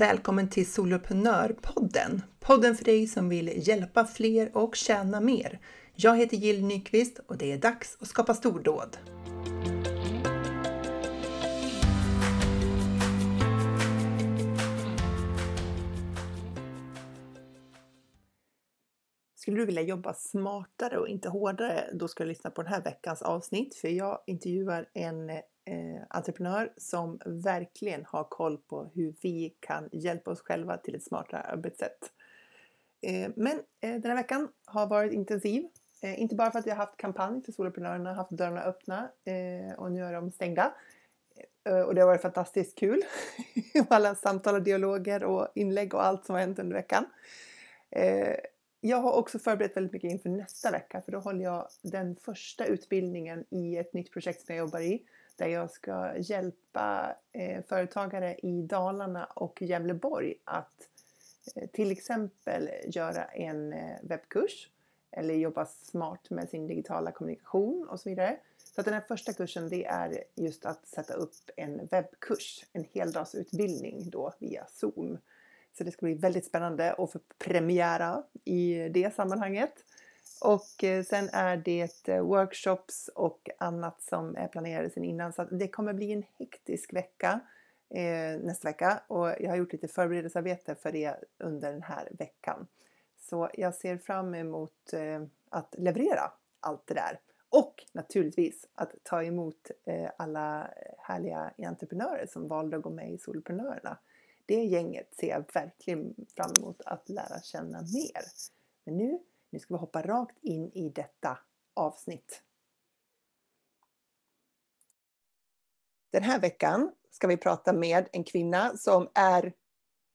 Välkommen till Soloprenörpodden! Podden för dig som vill hjälpa fler och tjäna mer. Jag heter Jill Nyqvist och det är dags att skapa stordåd. Skulle du vilja jobba smartare och inte hårdare, då ska du lyssna på den här veckans avsnitt för jag intervjuar en eh, entreprenör som verkligen har koll på hur vi kan hjälpa oss själva till ett smartare arbetssätt. Eh, men eh, den här veckan har varit intensiv. Eh, inte bara för att jag har haft kampanj för soloprenörerna, haft dörrarna öppna eh, och nu är de stängda. Eh, och det har varit fantastiskt kul. Alla samtal och dialoger och inlägg och allt som har hänt under veckan. Eh, jag har också förberett väldigt mycket inför nästa vecka för då håller jag den första utbildningen i ett nytt projekt som jag jobbar i där jag ska hjälpa eh, företagare i Dalarna och Gävleborg att eh, till exempel göra en eh, webbkurs eller jobba smart med sin digitala kommunikation och så vidare. Så att den här första kursen det är just att sätta upp en webbkurs, en heldagsutbildning då via Zoom. Så det ska bli väldigt spännande att få premiära i det sammanhanget. Och eh, sen är det eh, workshops och annat som är planerade sedan innan. Så det kommer bli en hektisk vecka eh, nästa vecka. Och jag har gjort lite förberedelsearbete för det under den här veckan. Så jag ser fram emot eh, att leverera allt det där. Och naturligtvis att ta emot eh, alla härliga entreprenörer som valde att gå med i Soloprenörerna. Det gänget ser jag verkligen fram emot att lära känna mer. Men nu nu ska vi hoppa rakt in i detta avsnitt. Den här veckan ska vi prata med en kvinna som är,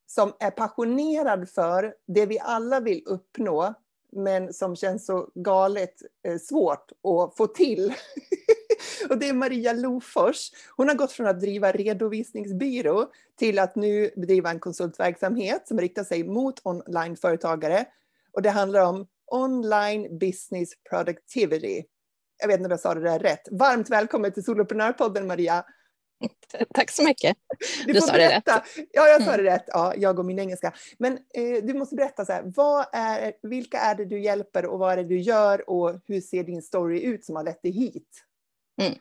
som är passionerad för det vi alla vill uppnå men som känns så galet eh, svårt att få till. och det är Maria Lofors. Hon har gått från att driva redovisningsbyrå till att nu bedriva en konsultverksamhet som riktar sig mot onlineföretagare. Och det handlar om Online Business Productivity. Jag vet inte om jag sa det där rätt. Varmt välkommen till Soloprenörpodden Maria. Tack så mycket. Du, du sa berätta. det rätt. Ja, jag sa mm. det rätt. Ja, jag och min engelska. Men eh, du måste berätta, så här, vad är, vilka är det du hjälper och vad är det du gör och hur ser din story ut som har lett dig hit? Mm.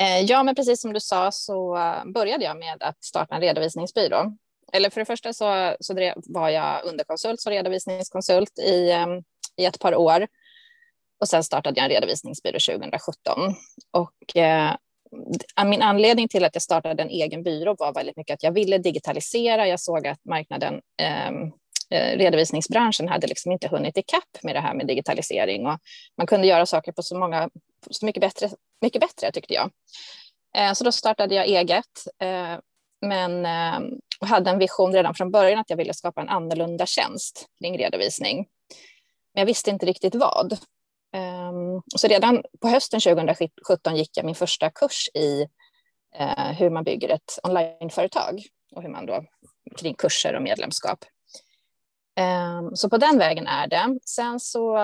Eh, ja, men precis som du sa så uh, började jag med att starta en redovisningsbyrå eller för det första så, så drev, var jag underkonsult som redovisningskonsult i, i ett par år. Och sen startade jag en redovisningsbyrå 2017. Och eh, min anledning till att jag startade en egen byrå var väldigt mycket att jag ville digitalisera. Jag såg att marknaden, eh, redovisningsbranschen hade liksom inte hunnit ikapp med det här med digitalisering och man kunde göra saker på så många, så mycket bättre, mycket bättre tyckte jag. Eh, så då startade jag eget. Eh, men och hade en vision redan från början att jag ville skapa en annorlunda tjänst kring redovisning. Men jag visste inte riktigt vad. Um, så redan på hösten 2017 gick jag min första kurs i uh, hur man bygger ett onlineföretag och hur man då kring kurser och medlemskap. Um, så på den vägen är det. Sen så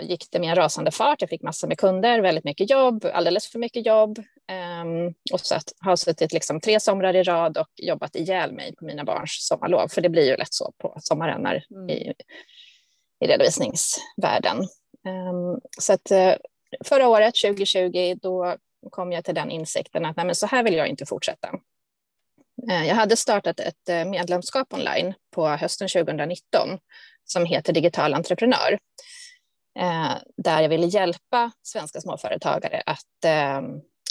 gick det med en rasande fart. Jag fick massor med kunder, väldigt mycket jobb, alldeles för mycket jobb. Um, och så att, har suttit liksom tre somrar i rad och jobbat ihjäl mig på mina barns sommarlov, för det blir ju lätt så på sommaren när, mm. i, i redovisningsvärlden. Um, så att uh, förra året, 2020, då kom jag till den insikten att nej, men så här vill jag inte fortsätta. Uh, jag hade startat ett medlemskap online på hösten 2019 som heter Digital entreprenör eh, där jag ville hjälpa svenska småföretagare att eh,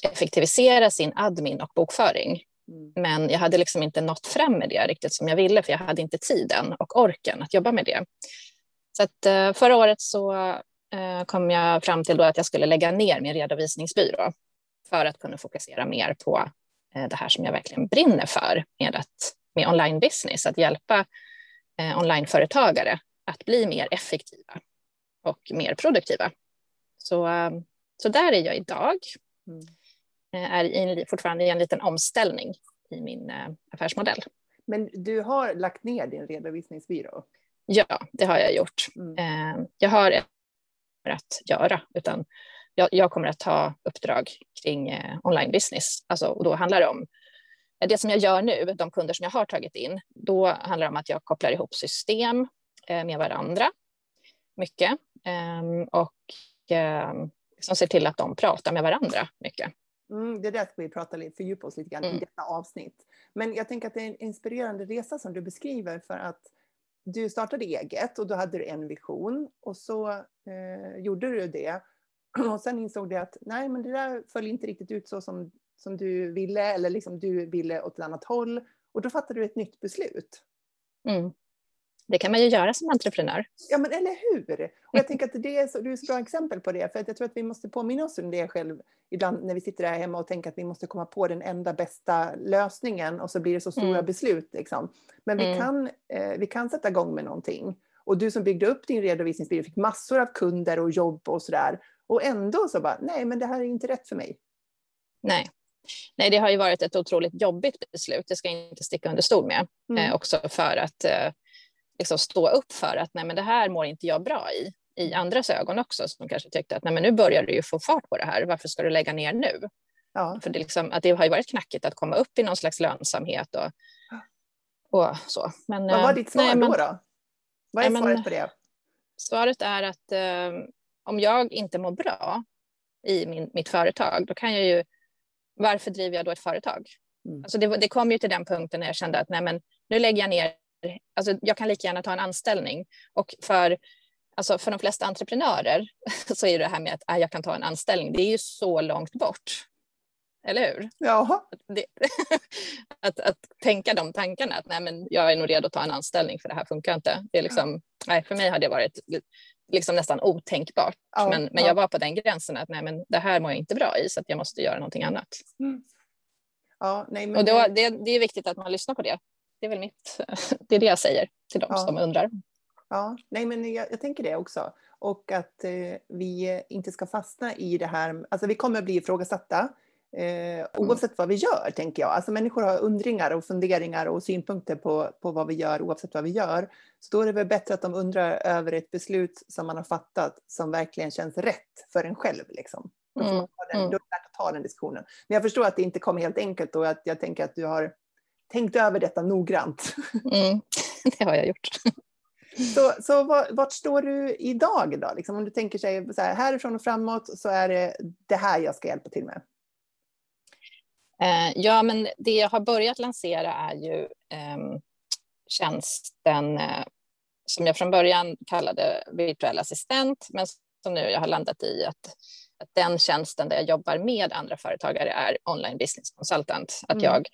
effektivisera sin admin och bokföring. Mm. Men jag hade liksom inte nått fram med det riktigt som jag ville, för jag hade inte tiden och orken att jobba med det. Så att, eh, förra året så eh, kom jag fram till då att jag skulle lägga ner min redovisningsbyrå för att kunna fokusera mer på eh, det här som jag verkligen brinner för med, att, med online business, att hjälpa eh, onlineföretagare att bli mer effektiva och mer produktiva. Så, eh, så där är jag idag. Mm. Eh, är i, fortfarande i en liten omställning i min eh, affärsmodell. Men du har lagt ner din redovisningsbyrå? Ja, det har jag gjort. Mm. Jag har att göra, utan jag, jag, kommer att ta uppdrag kring online business. Alltså, och då handlar det om det som jag gör nu, de kunder som jag har tagit in, då handlar det om att jag kopplar ihop system med varandra mycket ehm, och ehm, som ser till att de pratar med varandra mycket. Mm, det där ska vi prata lite, fördjupa oss lite grann mm. i detta avsnitt. Men jag tänker att det är en inspirerande resa som du beskriver för att du startade eget och då hade du en vision och så eh, gjorde du det. Och sen insåg du att nej, men det där föll inte riktigt ut så som, som du ville eller liksom du ville åt ett annat håll. Och då fattade du ett nytt beslut. Mm. Det kan man ju göra som entreprenör. Ja, men eller hur? Och jag tänker att det är så, du är ett bra exempel på det, för att jag tror att vi måste påminna oss om det själv ibland när vi sitter där hemma och tänker att vi måste komma på den enda bästa lösningen och så blir det så stora mm. beslut. Liksom. Men vi, mm. kan, eh, vi kan sätta igång med någonting. Och du som byggde upp din redovisningsbyrå fick massor av kunder och jobb och sådär. Och ändå så bara, nej men det här är inte rätt för mig. Nej. Nej, det har ju varit ett otroligt jobbigt beslut, det ska jag inte sticka under stol med. Mm. Eh, också för att eh, liksom stå upp för att nej, men det här mår inte jag bra i, i andras ögon också, som kanske tyckte att nej, men nu börjar du ju få fart på det här, varför ska du lägga ner nu? Ja. För det, liksom, att det har ju varit knackigt att komma upp i någon slags lönsamhet och, och så. Men, Vad var eh, ditt svar nej, men, då, då? Vad är nej, svaret på det? Svaret är att eh, om jag inte mår bra i min, mitt företag, då kan jag ju, varför driver jag då ett företag? Mm. Alltså det, det kom ju till den punkten när jag kände att nej, men nu lägger jag ner alltså jag kan lika gärna ta en anställning. Och för, alltså för de flesta entreprenörer så är det här med att äh, jag kan ta en anställning, det är ju så långt bort. Eller hur? Ja. Att, att, att, tänka de tankarna, att nej, men jag är nog redo att ta en anställning för det här funkar inte. Det är liksom, nej, för mig har det varit liksom nästan otänkbart. Ja, men, men ja. jag var på den gränsen att nej, men det här mår jag inte bra i så jag måste göra någonting annat. Mm. Ja, nej, men och då, det, det är viktigt att man lyssnar på det det är väl mitt, det är det jag säger till dem ja. som undrar. Ja, nej men jag, jag tänker det också. Och att eh, vi inte ska fastna i det här, alltså vi kommer att bli ifrågasatta eh, mm. oavsett vad vi gör, tänker jag. Alltså människor har undringar och funderingar och synpunkter på, på vad vi gör oavsett vad vi gör. Så då är det väl bättre att de undrar över ett beslut som man har fattat som verkligen känns rätt för en själv. Liksom. Då, får mm. man ta den, mm. då är det värt att ta den diskussionen. Men jag förstår att det inte kommer helt enkelt och att jag tänker att du har tänkt över detta noggrant. Mm, det har jag gjort. Så, så vart står du idag då? Liksom om du tänker sig så här, härifrån och framåt så är det det här jag ska hjälpa till med. Eh, ja, men det jag har börjat lansera är ju eh, tjänsten eh, som jag från början kallade virtuell assistent, men som nu jag har landat i att, att den tjänsten där jag jobbar med andra företagare är online business consultant. Att mm. jag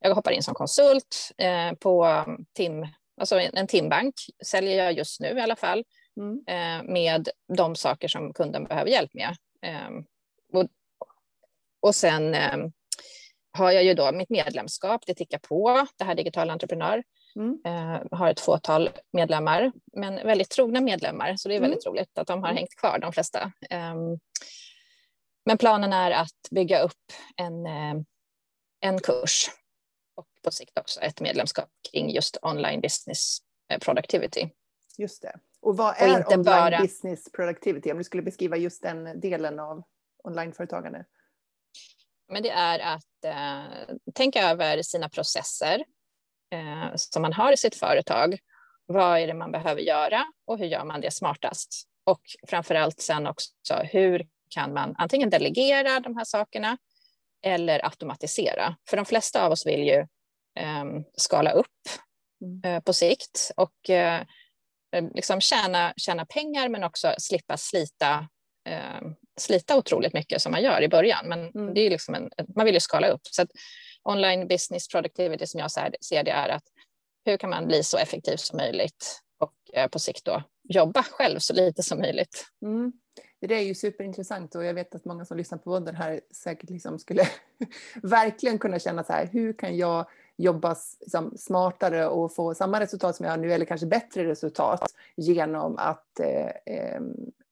jag hoppar in som konsult eh, på tim, alltså en timbank, säljer jag just nu i alla fall, mm. eh, med de saker som kunden behöver hjälp med. Eh, och, och sen eh, har jag ju då mitt medlemskap, det tickar på, det här digitala entreprenör. Mm. Eh, har ett fåtal medlemmar, men väldigt trogna medlemmar, så det är väldigt mm. roligt att de har mm. hängt kvar, de flesta. Ehm, men planen är att bygga upp en, en kurs på sikt också ett medlemskap kring just online business eh, productivity. Just det. Och vad är och online bara... business productivity? Om du skulle beskriva just den delen av onlineföretagande. Men det är att eh, tänka över sina processer eh, som man har i sitt företag. Vad är det man behöver göra och hur gör man det smartast? Och framför allt sen också hur kan man antingen delegera de här sakerna eller automatisera. För de flesta av oss vill ju skala upp mm. eh, på sikt och eh, liksom tjäna, tjäna pengar men också slippa slita, ehm, slita otroligt mycket som man gör i början. Men mm. det är liksom en, man vill ju skala upp. Så online business productivity som jag ser det är att hur kan man bli så effektiv som möjligt och eh, på sikt då jobba själv så lite som möjligt. Mm det är ju superintressant och jag vet att många som lyssnar på podden här säkert liksom skulle verkligen kunna känna så här, hur kan jag jobba liksom smartare och få samma resultat som jag har nu eller kanske bättre resultat genom att eh, eh,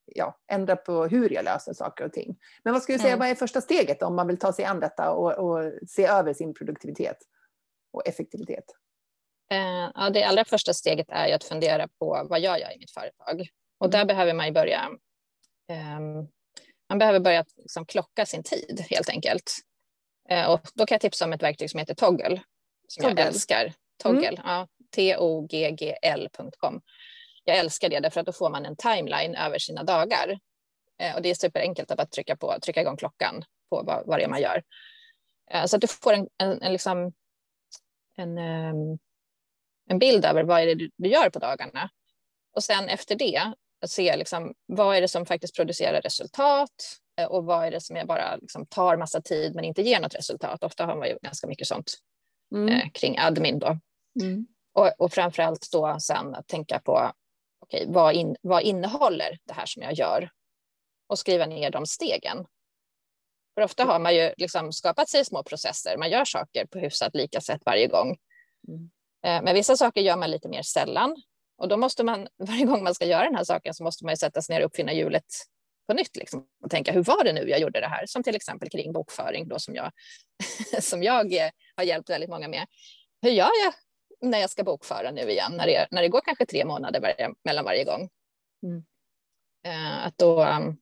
ja, ändra på hur jag löser saker och ting. Men vad skulle du säga, mm. vad är första steget om man vill ta sig an detta och, och se över sin produktivitet och effektivitet? Eh, ja, det allra första steget är ju att fundera på vad gör jag i mitt företag? Och där mm. behöver man ju börja Ehm, man behöver börja liksom klocka sin tid helt enkelt. Eh, och då kan jag tipsa om ett verktyg som heter Toggle, som Toggle. jag älskar. Toggle, mm. ja, T-O-G-G-L.com. Jag älskar det därför att då får man en timeline över sina dagar. Eh, och det är superenkelt att bara trycka, på, trycka igång klockan på vad, vad det är man gör. Eh, så att du får en, en, en, liksom, en, ehm, en bild över vad är det du, du gör på dagarna. Och sen efter det att se liksom, vad är det som faktiskt producerar resultat eh, och vad är det som jag bara liksom, tar massa tid men inte ger något resultat. Ofta har man ju ganska mycket sånt mm. eh, kring admin då. Mm. Och, och framförallt då sen att tänka på okay, vad, in, vad innehåller det här som jag gör och skriva ner de stegen. För ofta har man ju liksom skapat sig små processer, man gör saker på hyfsat lika sätt varje gång. Mm. Eh, men vissa saker gör man lite mer sällan och då måste man, varje gång man ska göra den här saken så måste man ju sätta sig ner och uppfinna hjulet på nytt liksom, och tänka hur var det nu jag gjorde det här? Som till exempel kring bokföring då som jag, som jag eh, har hjälpt väldigt många med. Hur gör jag när jag ska bokföra nu igen, när det, när det går kanske tre månader varje, mellan varje gång? Mm. Eh, att då um,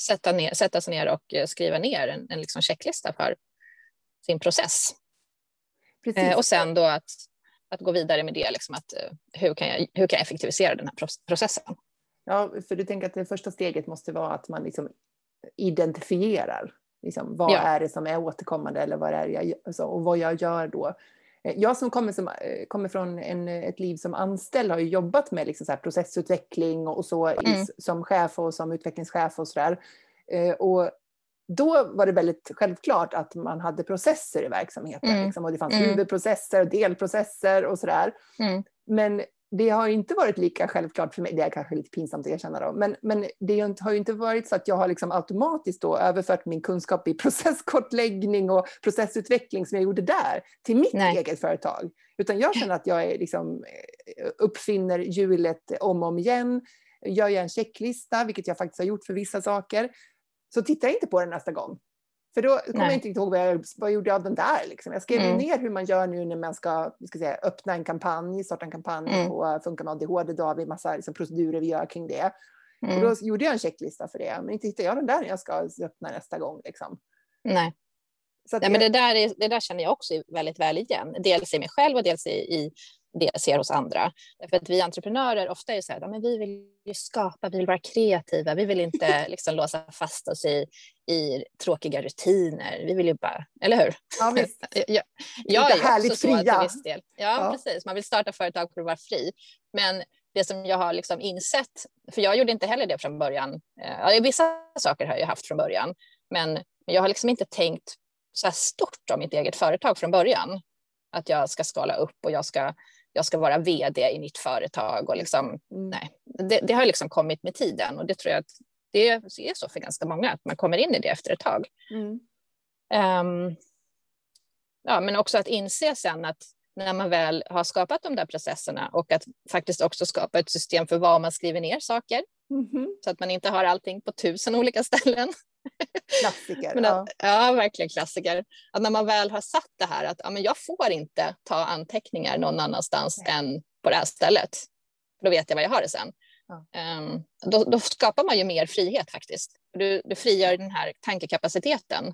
sätta, ner, sätta sig ner och eh, skriva ner en, en liksom checklista för sin process. Eh, och sen då att, att gå vidare med det, liksom att, hur, kan jag, hur kan jag effektivisera den här processen? Ja, för du tänker att det första steget måste vara att man liksom identifierar liksom, vad ja. är det som är återkommande eller vad är jag, alltså, och vad jag gör då. Eh, jag som kommer, som, kommer från en, ett liv som anställd har ju jobbat med liksom så processutveckling och så mm. som chef och som utvecklingschef och sådär. Och då var det väldigt självklart att man hade processer i verksamheten. Mm. Liksom, och det fanns mm. huvudprocesser och delprocesser och sådär. Mm. Men det har inte varit lika självklart för mig, det är kanske lite pinsamt att erkänna då, men, men det har ju inte varit så att jag har liksom automatiskt då överfört min kunskap i processkortläggning och processutveckling som jag gjorde där till mitt Nej. eget företag. Utan jag känner att jag är liksom, eh, uppfinner hjulet om och om igen. Gör jag en checklista, vilket jag faktiskt har gjort för vissa saker, så tittar jag inte på den nästa gång. För då kommer Nej. jag inte ihåg vad jag, vad jag gjorde av den där. Liksom. Jag skrev mm. ner hur man gör nu när man ska, ska säga, öppna en kampanj, starta en kampanj mm. på Funka med ADHD. Då har vi massa liksom, procedurer vi gör kring det. Mm. Och då gjorde jag en checklista för det. Men inte hittar jag den där när jag ska öppna nästa gång. Liksom. Nej. Så ja, men det, där är, det där känner jag också väldigt väl igen. Dels i mig själv och dels i, i det jag ser hos andra. För att vi entreprenörer ofta är så här, men vi vill ju skapa, vi vill vara kreativa, vi vill inte liksom låsa fast oss i, i tråkiga rutiner. Vi vill ju bara, eller hur? Ja, visst. jag, jag är härligt också fria. så till viss del. Ja, ja, precis. Man vill starta företag för att vara fri. Men det som jag har liksom insett, för jag gjorde inte heller det från början. Ja, vissa saker har jag haft från början, men jag har liksom inte tänkt så här stort om mitt eget företag från början. Att jag ska skala upp och jag ska jag ska vara vd i mitt företag. Och liksom, nej, det, det, har liksom kommit med tiden och det tror jag att det är så för ganska många, att man kommer in i det efter ett tag. Mm. Um, ja, men också att inse sen att när man väl har skapat de där processerna och att faktiskt också skapa ett system för vad man skriver ner saker. Mm. Så att man inte har allting på tusen olika ställen. Klassiker. men att, ja. ja. verkligen klassiker. Att när man väl har satt det här att ja, men jag får inte ta anteckningar någon annanstans Nej. än på det här stället. Då vet jag vad jag har det sen. Ja. Um, då, då, skapar man ju mer frihet faktiskt. Du, du frigör den här tankekapaciteten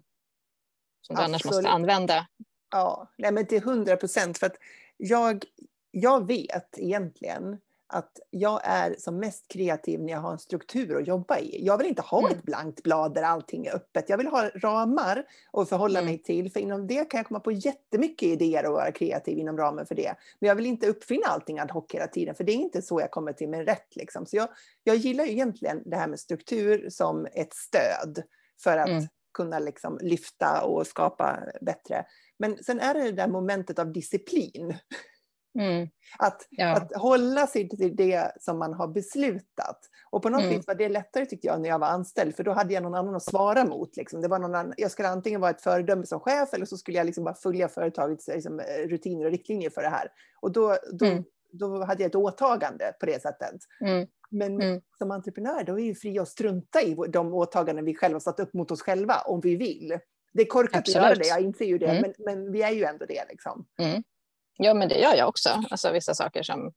som du Absolut. annars måste använda. Ja, Nej, men till hundra procent. För att jag, jag vet egentligen att jag är som mest kreativ när jag har en struktur att jobba i. Jag vill inte ha mm. ett blankt blad där allting är öppet. Jag vill ha ramar att förhålla mm. mig till. För inom det kan jag komma på jättemycket idéer och vara kreativ inom ramen för det. Men jag vill inte uppfinna allting ad hoc hela tiden. För det är inte så jag kommer till min rätt. Liksom. Så jag, jag gillar ju egentligen det här med struktur som ett stöd. För att mm. kunna liksom lyfta och skapa bättre. Men sen är det det där momentet av disciplin. Mm. Att, ja. att hålla sig till det som man har beslutat. Och på något mm. vis var det lättare tyckte jag när jag var anställd, för då hade jag någon annan att svara mot. Liksom. Det var någon annan, jag skulle antingen vara ett föredöme som chef eller så skulle jag liksom bara följa företagets liksom, rutiner och riktlinjer för det här. Och då, då, mm. då hade jag ett åtagande på det sättet. Mm. Men mm. som entreprenör då är vi fria att strunta i de åtaganden vi själva satt upp mot oss själva om vi vill. Det är korkat Absolut. att göra det, jag inser ju det, mm. men, men vi är ju ändå det. Liksom. Mm. Ja, men det gör jag också. Alltså vissa saker som,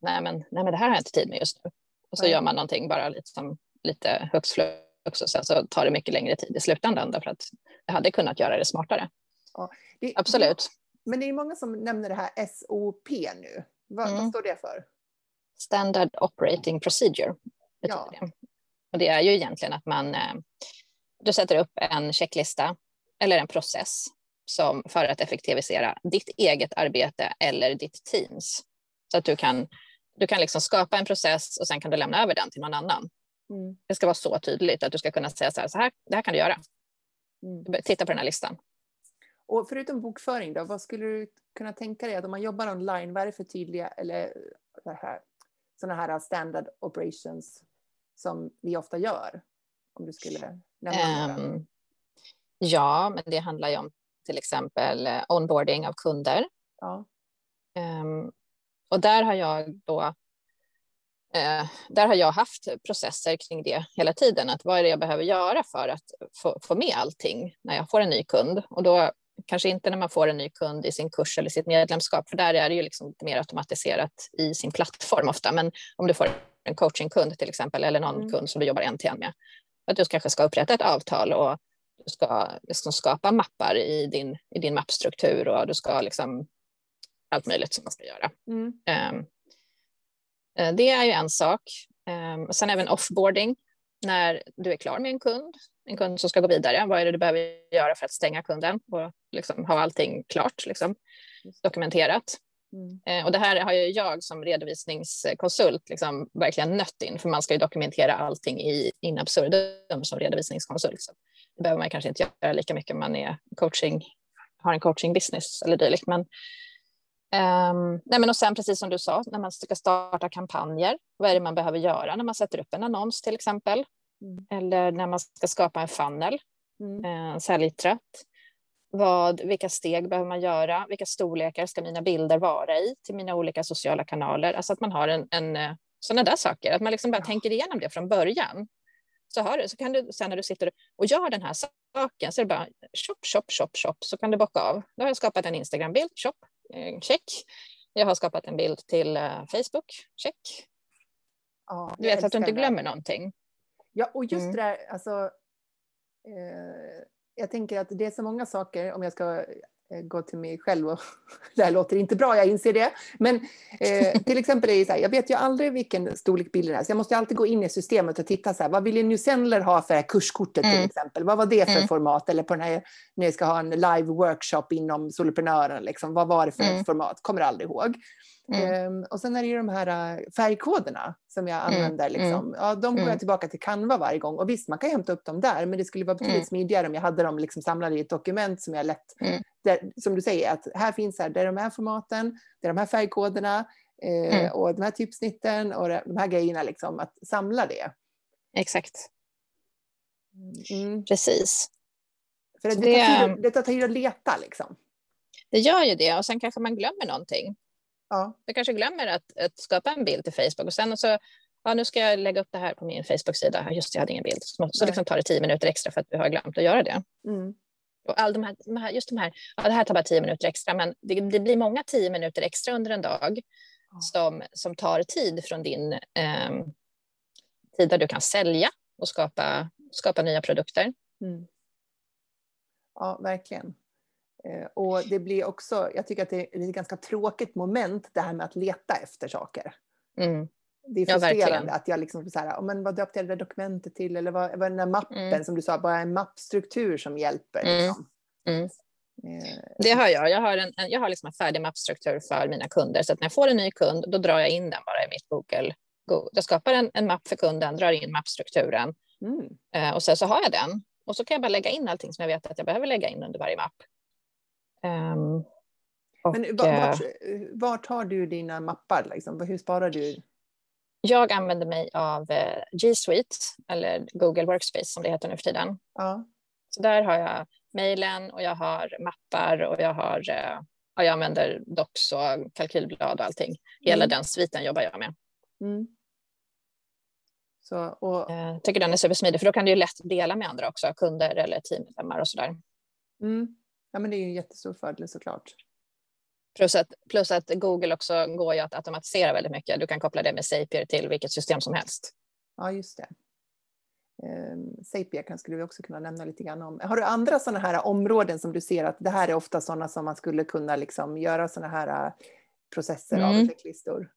nej men, nej men det här har jag inte tid med just nu. Och så ja. gör man någonting bara lite, som, lite högst också sen så tar det mycket längre tid i slutändan därför att jag hade kunnat göra det smartare. Ja, det, Absolut. Men det är många som nämner det här SOP nu. Vad, mm. vad står det för? Standard Operating Procedure. Ja. Det. Och det är ju egentligen att man eh, du sätter upp en checklista eller en process som för att effektivisera ditt eget arbete eller ditt teams. Så att du kan, du kan liksom skapa en process och sen kan du lämna över den till någon annan. Mm. Det ska vara så tydligt att du ska kunna säga så här, så här det här kan du göra. Mm. Titta på den här listan. Och förutom bokföring, då, vad skulle du kunna tänka dig att om man jobbar online, vad är det för tydliga eller här, sådana här standard operations som vi ofta gör? Om du skulle nämna um, Ja, men det handlar ju om till exempel eh, onboarding av kunder. Ja. Um, och där har jag då uh, där har jag haft processer kring det hela tiden. Att vad är det jag behöver göra för att få, få med allting när jag får en ny kund? Och då kanske inte när man får en ny kund i sin kurs eller sitt medlemskap, för där är det ju liksom lite mer automatiserat i sin plattform ofta. Men om du får en coachingkund till exempel, eller någon mm. kund som du jobbar en till en med, att du kanske ska upprätta ett avtal och du ska liksom skapa mappar i din, i din mappstruktur och du ska liksom allt möjligt som man ska göra. Mm. Um, det är ju en sak. Um, sen även offboarding när du är klar med en kund, en kund som ska gå vidare. Vad är det du behöver göra för att stänga kunden och liksom ha allting klart, liksom, dokumenterat. Mm. Eh, och det här har ju jag som redovisningskonsult liksom verkligen nött in, för man ska ju dokumentera allting i in absurdum som redovisningskonsult. Så det behöver man kanske inte göra lika mycket om man är coaching, har en coaching business eller dylikt. Men, um, nej men och sen precis som du sa, när man ska starta kampanjer, vad är det man behöver göra när man sätter upp en annons till exempel? Mm. Eller när man ska skapa en funnel, mm. en säljtratt vad, vilka steg behöver man göra? Vilka storlekar ska mina bilder vara i till mina olika sociala kanaler? Alltså att man har en, en eh, sådana där saker, att man liksom bara ja. tänker igenom det från början. Så, har så kan du sen när du sitter och gör den här saken så är det bara shop, shop, shop, shop, så kan du bocka av. Då har jag skapat en Instagram-bild, shop, eh, check. Jag har skapat en bild till uh, Facebook, check. Ja, du vet att du inte glömmer någonting. Ja, och just mm. det där, alltså, eh, jag tänker att det är så många saker, om jag ska eh, gå till mig själv och det här låter inte bra, jag inser det. Men eh, till exempel är det så här, jag vet ju aldrig vilken storlek bilden är, så jag måste alltid gå in i systemet och titta så här, vad vill New Sendler ha för det här kurskortet mm. till exempel? Vad var det för mm. format? Eller på den här, när jag ska ha en live workshop inom soloprenören, liksom, vad var det för mm. format? Kommer aldrig ihåg. Mm. Um, och sen är det ju de här uh, färgkoderna som jag mm, använder. Mm. Liksom. Ja, de går jag mm. tillbaka till Canva varje gång. Och visst, man kan hämta upp dem där, men det skulle vara betydligt mm. smidigare om jag hade dem liksom samlade i ett dokument som jag lätt... Där, som du säger, att här finns här, det är de här formaten, det är de här färgkoderna eh, och de här typsnitten och de här grejerna, liksom, att samla det. Exakt. Precis. För det, det, tar tid, det tar tid att leta liksom. Det gör ju det och sen kanske man glömmer någonting. Ja. Jag kanske glömmer att, att, skapa en bild till Facebook och sen så, ja, nu ska jag lägga upp det här på min Facebook-sida. Just det, jag hade ingen bild. Så, så liksom tar det tio minuter extra för att du har glömt att göra det. Mm. Och all de här, de här, just de här, ja, det här tar bara tio minuter extra, men det, det blir många tio minuter extra under en dag ja. som, som tar tid från din eh, tid där du kan sälja och skapa, skapa nya produkter. Mm. Ja, verkligen. Eh, och det blir också, jag tycker att det är ett ganska tråkigt moment det här med att leta efter saker. Mm. Det är frustrerande ja, att jag liksom så här, men vad döpte jag det där dokumentet till eller vad, vad den där mappen mm. som du sa, bara en mappstruktur som hjälper. Mm. Liksom. Mm. Eh, det har jag. Jag har, en, jag har liksom en färdig mappstruktur för mina kunder. Så att när jag får en ny kund, då drar jag in den bara i mitt Google. Jag skapar en, en mapp för kunden, drar in mappstrukturen. Mm. Eh, och sen så har jag den. Och så kan jag bara lägga in allting som jag vet att jag behöver lägga in under varje mapp. Um, och, Men vart, eh, vart har du dina mappar? Liksom? Hur sparar du? Jag använder mig av eh, G Suite eller Google Workspace som det heter nu för tiden. Ja. Så där har jag mejlen och jag har mappar och jag har eh, ja, jag använder Docs och kalkylblad och allting. Hela mm. den sviten jobbar jag med. Mm. Så, och... Jag tycker den är supersmidig för då kan du ju lätt dela med andra också, kunder eller teammedlemmar och sådär. Mm. Ja, men det är en jättestor fördel såklart. Plus att, plus att Google också går ju att automatisera väldigt mycket. Du kan koppla det med Zapier till vilket system som helst. Ja, just det. Eh, Sapia skulle vi också kunna nämna lite grann om. Har du andra sådana här områden som du ser att det här är ofta sådana som man skulle kunna liksom göra sådana här eh, processer mm. av checklistor?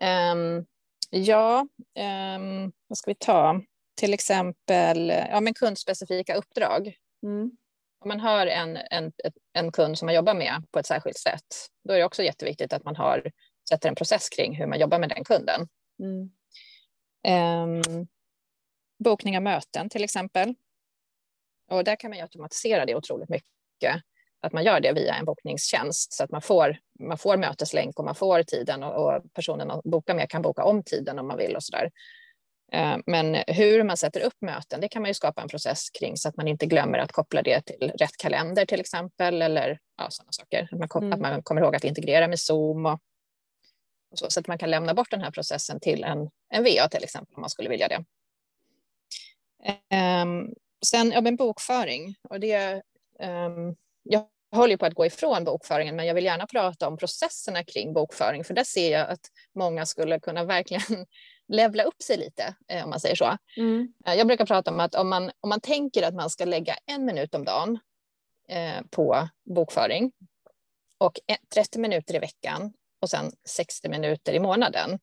Um, ja, um, vad ska vi ta? Till exempel ja, men kundspecifika uppdrag. Mm. Om man har en, en, en kund som man jobbar med på ett särskilt sätt, då är det också jätteviktigt att man har, sätter en process kring hur man jobbar med den kunden. Mm. Um, bokning av möten till exempel. Och där kan man automatisera det otroligt mycket. Att man gör det via en bokningstjänst så att man får, man får möteslänk och man får tiden och, och personen att boka med kan boka om tiden om man vill och så där. Eh, men hur man sätter upp möten, det kan man ju skapa en process kring så att man inte glömmer att koppla det till rätt kalender till exempel eller ja, sådana saker. Att man, mm. att man kommer ihåg att integrera med Zoom och, och så, så, att man kan lämna bort den här processen till en, en VA till exempel om man skulle vilja det. Um, sen ja, men bokföring och det. Um, jag håller på att gå ifrån bokföringen, men jag vill gärna prata om processerna kring bokföring, för där ser jag att många skulle kunna verkligen levla upp sig lite, eh, om man säger så. Mm. Eh, jag brukar prata om att om man, om man tänker att man ska lägga en minut om dagen eh, på bokföring och 30 minuter i veckan och sen 60 minuter i månaden.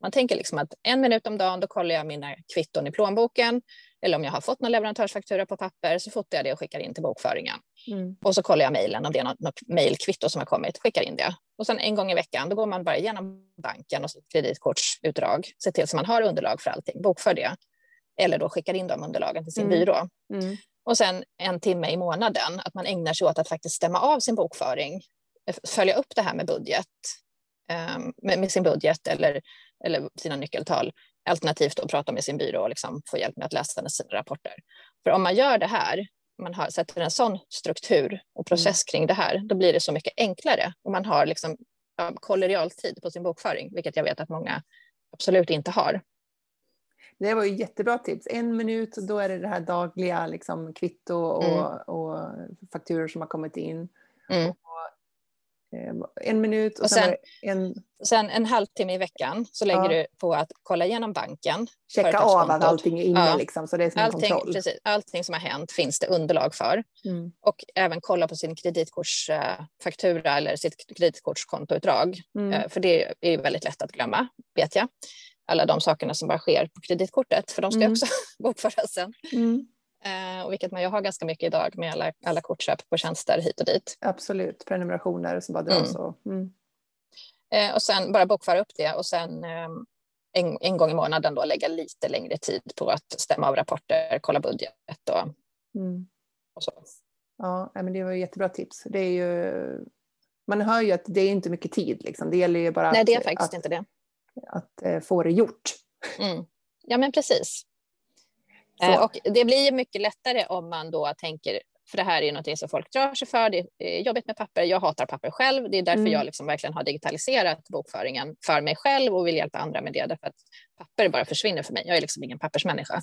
Man tänker liksom att en minut om dagen, då kollar jag mina kvitton i plånboken eller om jag har fått någon leverantörsfaktura på papper så fotar jag det och skickar in till bokföringen. Mm. Och så kollar jag mejlen om det är något, något mejlkvitto som har kommit, skickar in det. Och sen en gång i veckan, då går man bara igenom banken och kreditkortsutdrag, ser till så man har underlag för allting, bokför det. Eller då skickar in de underlagen till sin mm. byrå. Mm. Och sen en timme i månaden, att man ägnar sig åt att faktiskt stämma av sin bokföring, följa upp det här med budget, med, med, sin budget eller, eller sina nyckeltal Alternativt att prata med sin byrå och liksom få hjälp med att läsa sina rapporter. För om man gör det här, man har, sätter en sån struktur och process mm. kring det här, då blir det så mycket enklare. Och man har liksom, koll i realtid på sin bokföring, vilket jag vet att många absolut inte har. Det var ju jättebra tips. En minut, då är det det här dagliga liksom, kvitto och, mm. och fakturor som har kommit in. Mm. Ehm, en minut och, och sen, en... Sen en halvtimme i veckan så lägger ja. du på att kolla igenom banken. Checka av att allting är inne ja. liksom, så det är som allting, kontroll. Precis, allting som har hänt finns det underlag för. Mm. Och även kolla på sin kreditkortsfaktura eller sitt kreditkortskontoutdrag. Mm. Eh, för det är väldigt lätt att glömma, vet jag. Alla de sakerna som bara sker på kreditkortet, för de ska mm. också bokföras sen. Mm. Eh, och vilket man ju har ganska mycket idag med alla, alla kortköp på tjänster hit och dit. Absolut, prenumerationer som bara dras. Mm. Och, mm. eh, och sen bara bokföra upp det och sen eh, en, en gång i månaden då lägga lite längre tid på att stämma av rapporter, kolla budget och, mm. och så. Ja, men det var jättebra tips. Det är ju, man hör ju att det är inte mycket tid. Liksom. Det gäller ju bara Nej, det är faktiskt att, inte det. Att, att eh, få det gjort. Mm. Ja, men precis. Eh, och det blir mycket lättare om man då tänker, för det här är något som folk drar sig för, det är jobbigt med papper, jag hatar papper själv, det är därför mm. jag liksom verkligen har digitaliserat bokföringen för mig själv och vill hjälpa andra med det, därför att papper bara försvinner för mig, jag är liksom ingen pappersmänniska.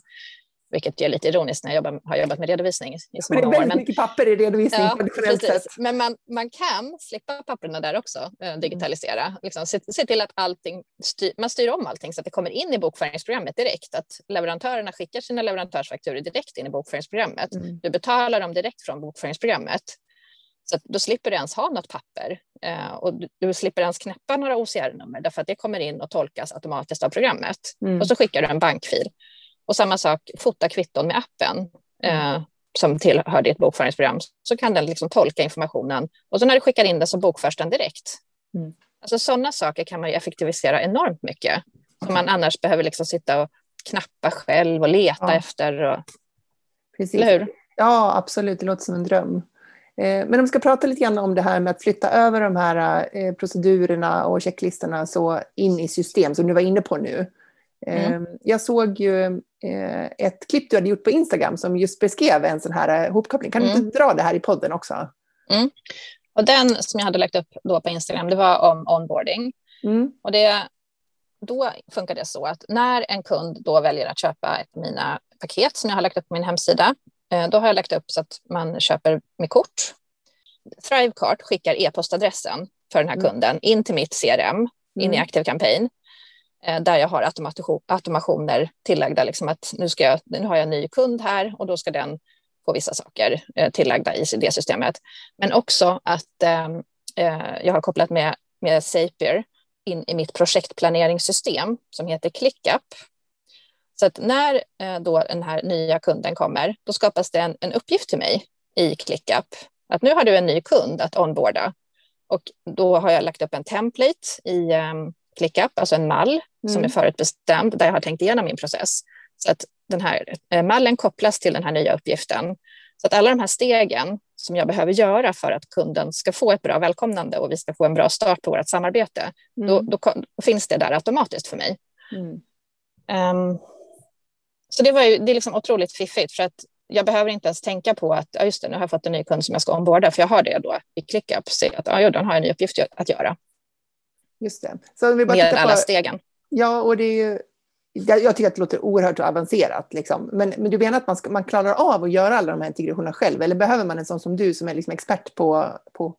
Vilket är lite ironiskt när jag jobbar, har jobbat med redovisning i så många år. Det är väldigt mycket papper i redovisning ja, sett. Men man, man kan slippa papperna där också, eh, digitalisera. Mm. Liksom, se, se, till att allting styr, man styr om allting så att det kommer in i bokföringsprogrammet direkt. Att leverantörerna skickar sina leverantörsfakturor direkt in i bokföringsprogrammet. Mm. Du betalar dem direkt från bokföringsprogrammet. Så då slipper du ens ha något papper eh, och du, du, slipper ens knäppa några OCR-nummer därför att det kommer in och tolkas automatiskt av programmet. Mm. Och så skickar du en bankfil. Och samma sak, fota kvitton med appen mm. eh, som tillhör ditt bokföringsprogram, så kan den liksom tolka informationen och så när du skickar in det så bokförs den direkt. Mm. Alltså sådana saker kan man ju effektivisera enormt mycket, som man annars behöver liksom sitta och knappa själv och leta ja. efter. Och... Precis. Eller hur? Ja, absolut, det låter som en dröm. Eh, men om vi ska prata lite grann om det här med att flytta över de här eh, procedurerna och checklistorna så in i system som du var inne på nu. Mm. Ehm, jag såg ju eh, ett klipp du hade gjort på Instagram som just beskrev en sån här eh, hopkoppling. Kan du mm. inte dra det här i podden också? Mm. Och den som jag hade lagt upp då på Instagram, det var om onboarding. Mm. Och det, då funkar det så att när en kund då väljer att köpa ett av mina paket som jag har lagt upp på min hemsida, eh, då har jag lagt upp så att man köper med kort. Thrivecart skickar e-postadressen för den här mm. kunden in till mitt CRM, in i mm. Active Campaign. Eh, där jag har automationer tillagda, liksom att nu, ska jag, nu har jag en ny kund här och då ska den få vissa saker eh, tillagda i det systemet. Men också att ehm, eh, jag har kopplat med, med Zapier in i mitt projektplaneringssystem som heter ClickUp. Så att när eh, då den här nya kunden kommer, då skapas det en, en uppgift till mig i ClickUp. Att nu har du en ny kund att onboarda. Och då har jag lagt upp en template i um, ClickUp, alltså en mall mm. som är förutbestämd, där jag har tänkt igenom min process. Så att den här eh, mallen kopplas till den här nya uppgiften. Så att alla de här stegen som jag behöver göra för att kunden ska få ett bra välkomnande och vi ska få en bra start på vårt samarbete, mm. då, då, finns det där automatiskt för mig. Mm. Um, så det, var ju, det är liksom otroligt fiffigt för att jag behöver inte ens tänka på att ja, just det, nu har jag fått en ny kund som jag ska omborda, för jag har det då i ClickUp, se att ja, den har en ny uppgift att göra. Just det. Så vi bara Med alla stegen. Ja, och det är ju, jag tycker att det låter oerhört avancerat. Liksom. Men, men du menar att man, ska, man klarar av att göra alla de här integrationerna själv? Eller behöver man en sån som du som är liksom expert på, på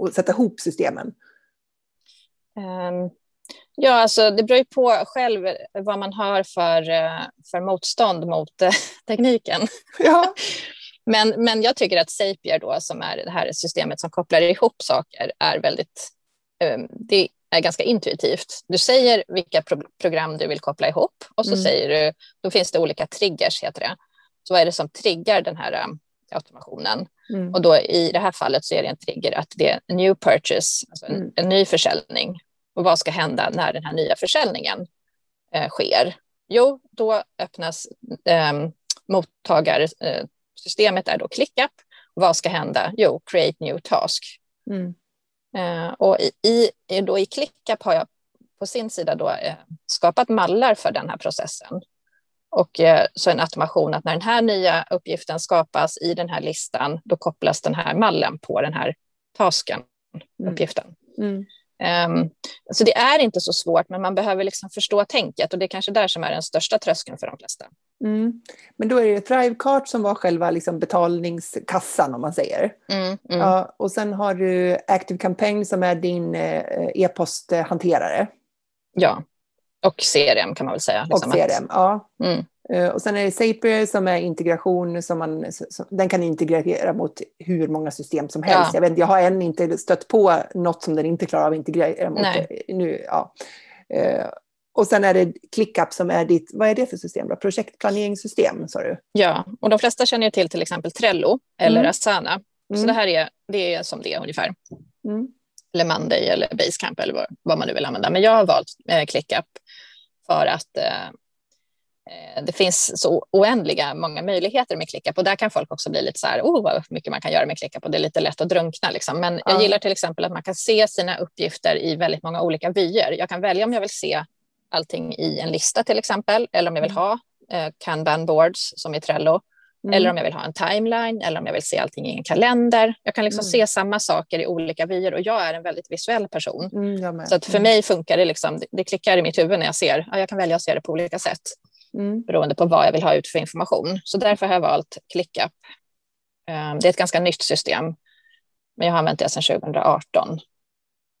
att sätta ihop systemen? Um, Ja, alltså det beror ju på själv vad man har för, eh, för motstånd mot eh, tekniken. Ja. men, men jag tycker att Zapier då, som är det här systemet som kopplar ihop saker, är väldigt... Um, det är ganska intuitivt. Du säger vilka pro program du vill koppla ihop och så mm. säger du, då finns det olika triggers, heter det. Så vad är det som triggar den här um, automationen? Mm. Och då i det här fallet så är det en trigger att det är new purchase, alltså en, mm. en ny försäljning. Och vad ska hända när den här nya försäljningen eh, sker? Jo, då öppnas eh, mottagarsystemet är då ClickUp. Vad ska hända? Jo, create new task. Mm. Eh, och i, i, då i ClickUp har jag på sin sida då, eh, skapat mallar för den här processen. Och eh, så en automation att när den här nya uppgiften skapas i den här listan, då kopplas den här mallen på den här tasken, mm. uppgiften. Mm. Um, så det är inte så svårt, men man behöver liksom förstå tänket och det är kanske där som är den största tröskeln för de flesta. Mm. Men då är det Thrivecart som var själva liksom betalningskassan om man säger. Mm, mm. Ja, och sen har du Active Campaign som är din eh, e-posthanterare. Ja, och CRM kan man väl säga. Liksom och CRM, att... ja. Mm. Eh, och sen är det Zapier som är integration, som man, som, den kan integrera mot hur många system som helst. Ja. Jag, vet, jag har än inte stött på något som den inte klarar av att integrera mot. Nej. Nu, ja. Uh, och sen är det ClickUp som är ditt, vad är det för system då? Projektplaneringssystem sa du? Ja, och de flesta känner till till exempel Trello eller mm. Asana. Så mm. det här är, det är som det är ungefär. Mm. Eller Monday eller Basecamp eller vad, vad, man nu vill använda. Men jag har valt eh, ClickUp för att eh, Eh, det finns så oändliga många möjligheter med ClickUp och där kan folk också bli lite så här, oh vad mycket man kan göra med ClickUp och det är lite lätt att drunkna. Liksom. Men ja. jag gillar till exempel att man kan se sina uppgifter i väldigt många olika vyer. Jag kan välja om jag vill se allting i en lista till exempel, eller om jag vill mm. ha eh, Kanban boards som i Trello, mm. eller om jag vill ha en timeline, eller om jag vill se allting i en kalender. Jag kan liksom mm. se samma saker i olika vyer och jag är en väldigt visuell person. Mm, så att för mm. mig funkar det, liksom, det, klickar i mitt huvud när jag ser, ja, jag kan välja att se det på olika sätt mm. beroende på vad jag vill ha ut för information. Så därför har jag valt ClickUp. Ehm, det är ett ganska nytt system, men jag har använt det sedan 2018.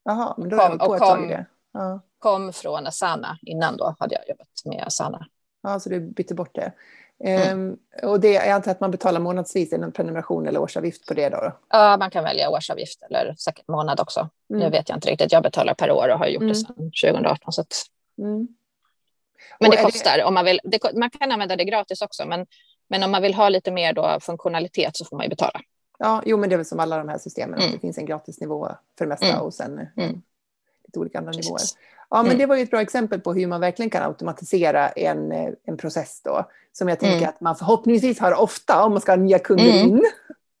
Jaha, men då har kom, på ett kom, tag i det. Ja. kom från Asana. Innan då hade jag jobbat med Asana. Ja, så du bytte bort det. Mm. Um, och det, jag antar att man betalar månadsvis, en prenumeration eller årsavgift på det då? Ja, man kan välja årsavgift eller säkert månad också. Mm. Nu vet jag inte riktigt, jag betalar per år och har gjort mm. det sedan 2018. Så att... mm. Men det kostar. Det... Om man, vill, det, man kan använda det gratis också, men, men om man vill ha lite mer då funktionalitet så får man ju betala. Ja, jo, men det är väl som alla de här systemen, mm. det finns en gratisnivå för det mesta mm. och sen mm. lite olika andra Precis. nivåer. Ja, men mm. det var ju ett bra exempel på hur man verkligen kan automatisera en, en process då, som jag tänker mm. att man förhoppningsvis har ofta om man ska ha nya kunder mm. in.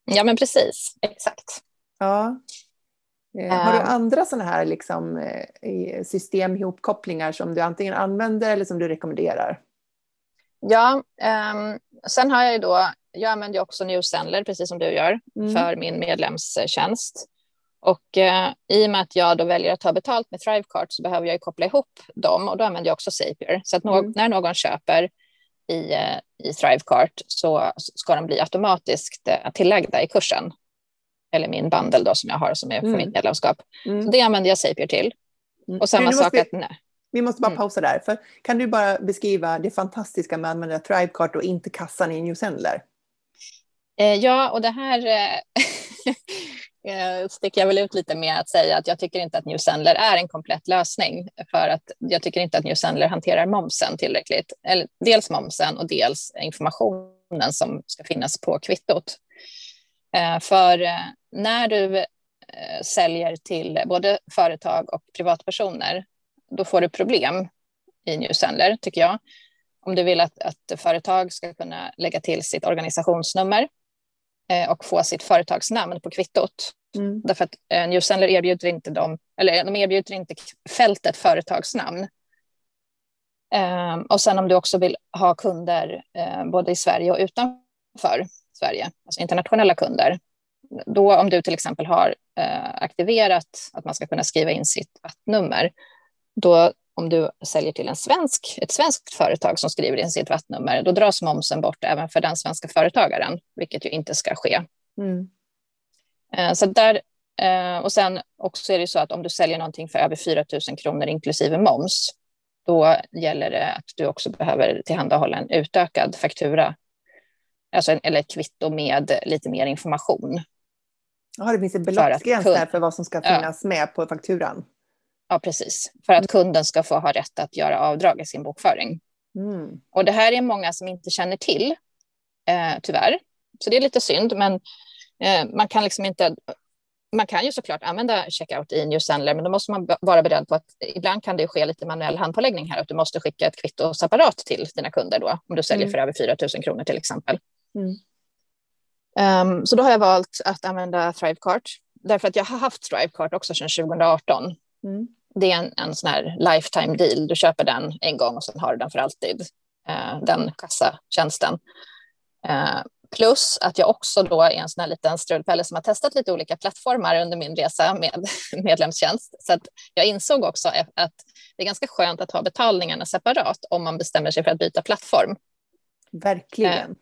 Ja, men precis, exakt. Ja. Eh, har du andra sådana här liksom, eh, systemihopkopplingar som du antingen använder eller som du rekommenderar? Ja, um, sen har jag ju då, jag använder också Newsendler precis som du gör mm. för min medlemstjänst. Och uh, i och med att jag då väljer att ta betalt med Thrivecart så behöver jag ju koppla ihop dem och då använder jag också Zapier. Så att no mm. när någon köper i, uh, i Thrivecart så ska de bli automatiskt uh, tillagda i kursen eller min bundle då som jag har som är för mm. mitt medlemskap. Mm. Så det använder jag Zapier till. Mm. Och samma sak att... Nej. Vi måste bara mm. pausa där. För kan du bara beskriva det fantastiska med att använda Thrivecart och inte kassan i Newsendler? Eh, ja, och det här eh, sticker jag väl ut lite med att säga att jag tycker inte att New Sandler är en komplett lösning för att jag tycker inte att New Sandler hanterar momsen tillräckligt. Eller dels momsen och dels informationen som ska finnas på kvittot. Eh, för eh, när du eh, säljer till både företag och privatpersoner, då får du problem i New Sandler, tycker jag. Om du vill att, att företag ska kunna lägga till sitt organisationsnummer och få sitt företagsnamn på kvittot. Mm. Därför att eh, Newsendler erbjuder inte dem, eller de erbjuder inte fältet företagsnamn. Eh, och sen om du också vill ha kunder eh, både i Sverige och utanför Sverige, alltså internationella kunder, då om du till exempel har eh, aktiverat att man ska kunna skriva in sitt vattnummer, då om du säljer till en svensk, ett svenskt företag som skriver in sitt vattnummer, då dras momsen bort även för den svenska företagaren, vilket ju inte ska ske. Mm. Eh, så där, eh, och sen också är det så att om du säljer någonting för över 4 000 kronor inklusive moms, då gäller det att du också behöver tillhandahålla en utökad faktura alltså, eller ett kvitto med lite mer information. Ja, det finns en beloppsgräns där för vad som ska finnas ja. med på fakturan. Ja, precis. För att kunden ska få ha rätt att göra avdrag i sin bokföring. Mm. Och det här är många som inte känner till, eh, tyvärr. Så det är lite synd, men eh, man kan liksom inte man kan ju såklart använda checkout i Newsendler, men då måste man vara beredd på att ibland kan det ske lite manuell handpåläggning här, att du måste skicka ett kvitto separat till dina kunder då, om du säljer mm. för över 4 000 kronor till exempel. Mm. Um, så då har jag valt att använda Thrivecart, därför att jag har haft Thrivecart också sedan 2018. Mm. Det är en, en sån här lifetime deal, du köper den en gång och sen har du den för alltid, uh, den kassatjänsten. Uh, Plus att jag också då är en sån här liten strulpelle som har testat lite olika plattformar under min resa med medlemstjänst. Så att jag insåg också att det är ganska skönt att ha betalningarna separat om man bestämmer sig för att byta plattform. Verkligen. Eh,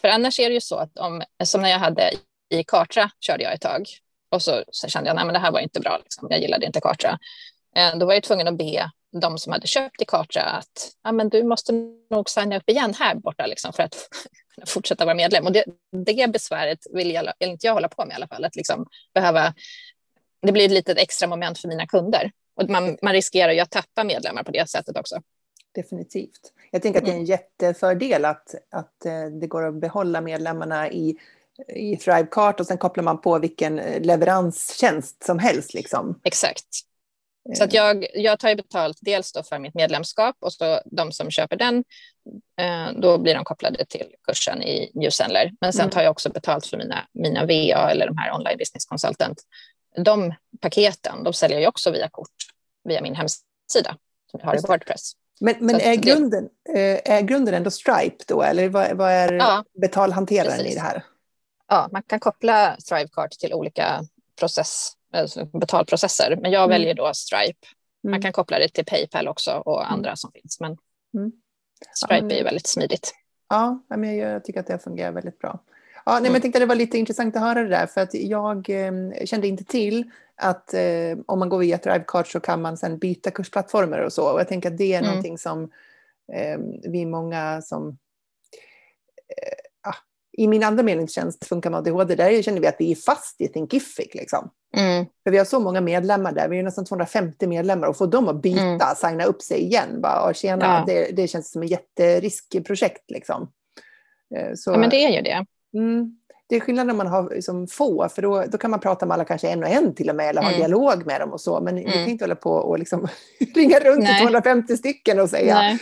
för annars är det ju så att om, som när jag hade i Kartra körde jag ett tag och så, så kände jag att det här var inte bra, liksom. jag gillade inte Kartra. Eh, då var jag tvungen att be de som hade köpt i Kartra att ja, men du måste nog signa upp igen här borta liksom, för att fortsätta vara medlem. Och det, det besväret vill, jag, vill inte jag hålla på med i alla fall. Att liksom behöva, det blir ett litet extra moment för mina kunder. Och man, man riskerar ju att tappa medlemmar på det sättet också. Definitivt. Jag tänker att det är en mm. jättefördel att, att eh, det går att behålla medlemmarna i, i Thrivecart och sen kopplar man på vilken leveranstjänst som helst. Liksom. Exakt. Så att jag, jag tar ju betalt dels då för mitt medlemskap och så de som köper den, eh, då blir de kopplade till kursen i Newsendler. Men sen mm. tar jag också betalt för mina, mina VA eller de här online business consultant. De paketen, de säljer jag också via kort via min hemsida som jag har i Wordpress. Men, men är, grunden, eh, är grunden ändå Stripe då, eller vad, vad är ja, betalhanteraren precis. i det här? Ja, man kan koppla Stripecard till olika process alltså betalprocesser. Men jag mm. väljer då Stripe. Man mm. kan koppla det till Paypal också och mm. andra som finns. Men. Stripe är ju väldigt smidigt. Ja, men jag tycker att det fungerar väldigt bra. Ja, nej, men jag tänkte att det var lite intressant att höra det där för att jag eh, kände inte till att eh, om man går via Thrivecart så kan man sedan byta kursplattformar och så. Och jag tänker att det är mm. någonting som eh, vi många som eh, i min andra medlemstjänst Funka med ADHD, där känner vi att vi är fast i Thinkific. Liksom. Mm. För vi har så många medlemmar där, vi är nästan 250 medlemmar och få dem att byta, mm. signa upp sig igen. Bara, tjena, ja. det, det känns som ett jätteriskprojekt. Liksom. Eh, så, ja, men det är ju det. Mm, det är skillnad när man har liksom få, för då, då kan man prata med alla kanske en och en till och med, eller ha mm. dialog med dem och så. Men mm. kan inte hålla på och liksom ringa runt Nej. till 250 stycken och säga Nej.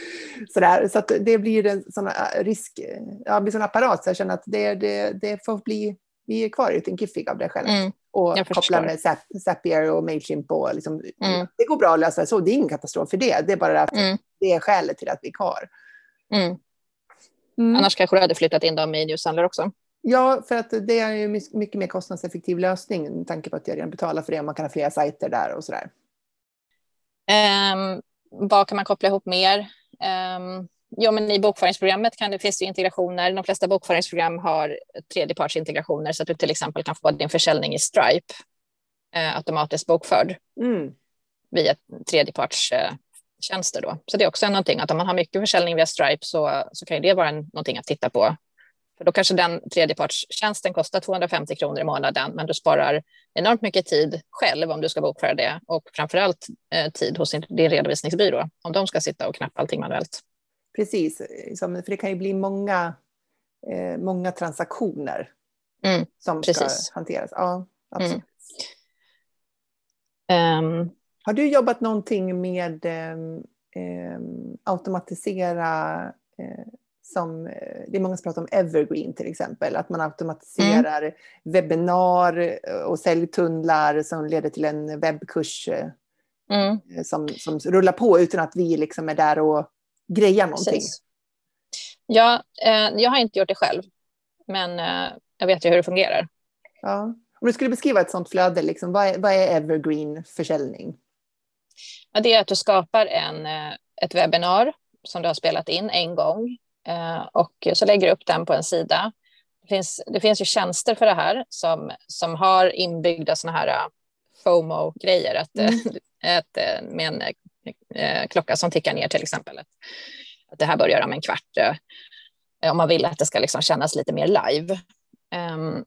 sådär. Så det blir en sån risk, ja, blir sån apparat, så jag känner att det, det, det får bli, vi är kvar i Thinkific av det skälet. Mm. Och koppla med Zapier och Mailchimp och liksom, mm. det går bra att lösa så, det är ingen katastrof för det. Det är bara att mm. det är skälet till att vi är kvar. Mm. Annars kanske du hade flyttat in dem i Newshandler också. Ja, för att det är ju mycket mer kostnadseffektiv lösning med tanke på att jag redan betalar för det och man kan ha flera sajter där och sådär. Um, vad kan man koppla ihop mer? Um, ja, men I bokföringsprogrammet kan det, finns det integrationer. De flesta bokföringsprogram har tredjepartsintegrationer så att du till exempel kan få din försäljning i Stripe eh, automatiskt bokförd mm. via tredjeparts eh, tjänster då. Så det är också någonting att om man har mycket försäljning via Stripe så, så kan det vara en, någonting att titta på. För då kanske den tredjepartstjänsten kostar 250 kronor i månaden, men du sparar enormt mycket tid själv om du ska bokföra det och framför allt eh, tid hos din, redovisningsbyrå om de ska sitta och knappa allting manuellt. Precis, för det kan ju bli många, eh, många transaktioner mm, som precis. ska hanteras. Ja, absolut. Mm. Um, har du jobbat någonting med eh, automatisera eh, som, eh, det är många som pratar om evergreen till exempel, att man automatiserar mm. webbinar och säljtunnlar som leder till en webbkurs eh, mm. som, som rullar på utan att vi liksom är där och grejar någonting. Precis. Ja, eh, jag har inte gjort det själv, men eh, jag vet ju hur det fungerar. Ja. Om du skulle beskriva ett sådant flöde, liksom, vad, är, vad är evergreen försäljning? Ja, det är att du skapar en, eh, ett webbinar som du har spelat in en gång eh, och så lägger du upp den på en sida. Det finns, det finns ju tjänster för det här som, som har inbyggda sådana här eh, FOMO-grejer. Att, mm. ett, med en klocka som tickar ner till exempel. Att, att det här börjar om en kvart. Om man vill att det ska liksom kännas lite mer live. Um,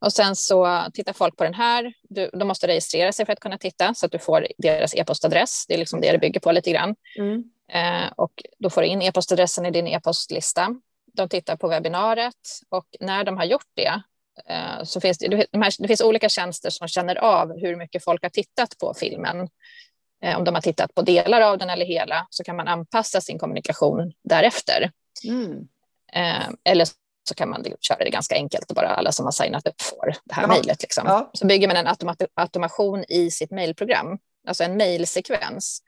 och sen så tittar folk på den här. Du, de måste registrera sig för att kunna titta så att du får deras e-postadress. Det är liksom det det bygger på lite grann. Mm. Eh, och då får du in e-postadressen i din e-postlista. De tittar på webbinariet och när de har gjort det eh, så finns det, de här, det finns olika tjänster som känner av hur mycket folk har tittat på filmen. Eh, om de har tittat på delar av den eller hela så kan man anpassa sin kommunikation därefter. Mm. Eller så kan man köra det ganska enkelt och bara alla som har signat upp får det här mejlet. Liksom. Ja. Så bygger man en automat automation i sitt mejlprogram, alltså en mejlsekvens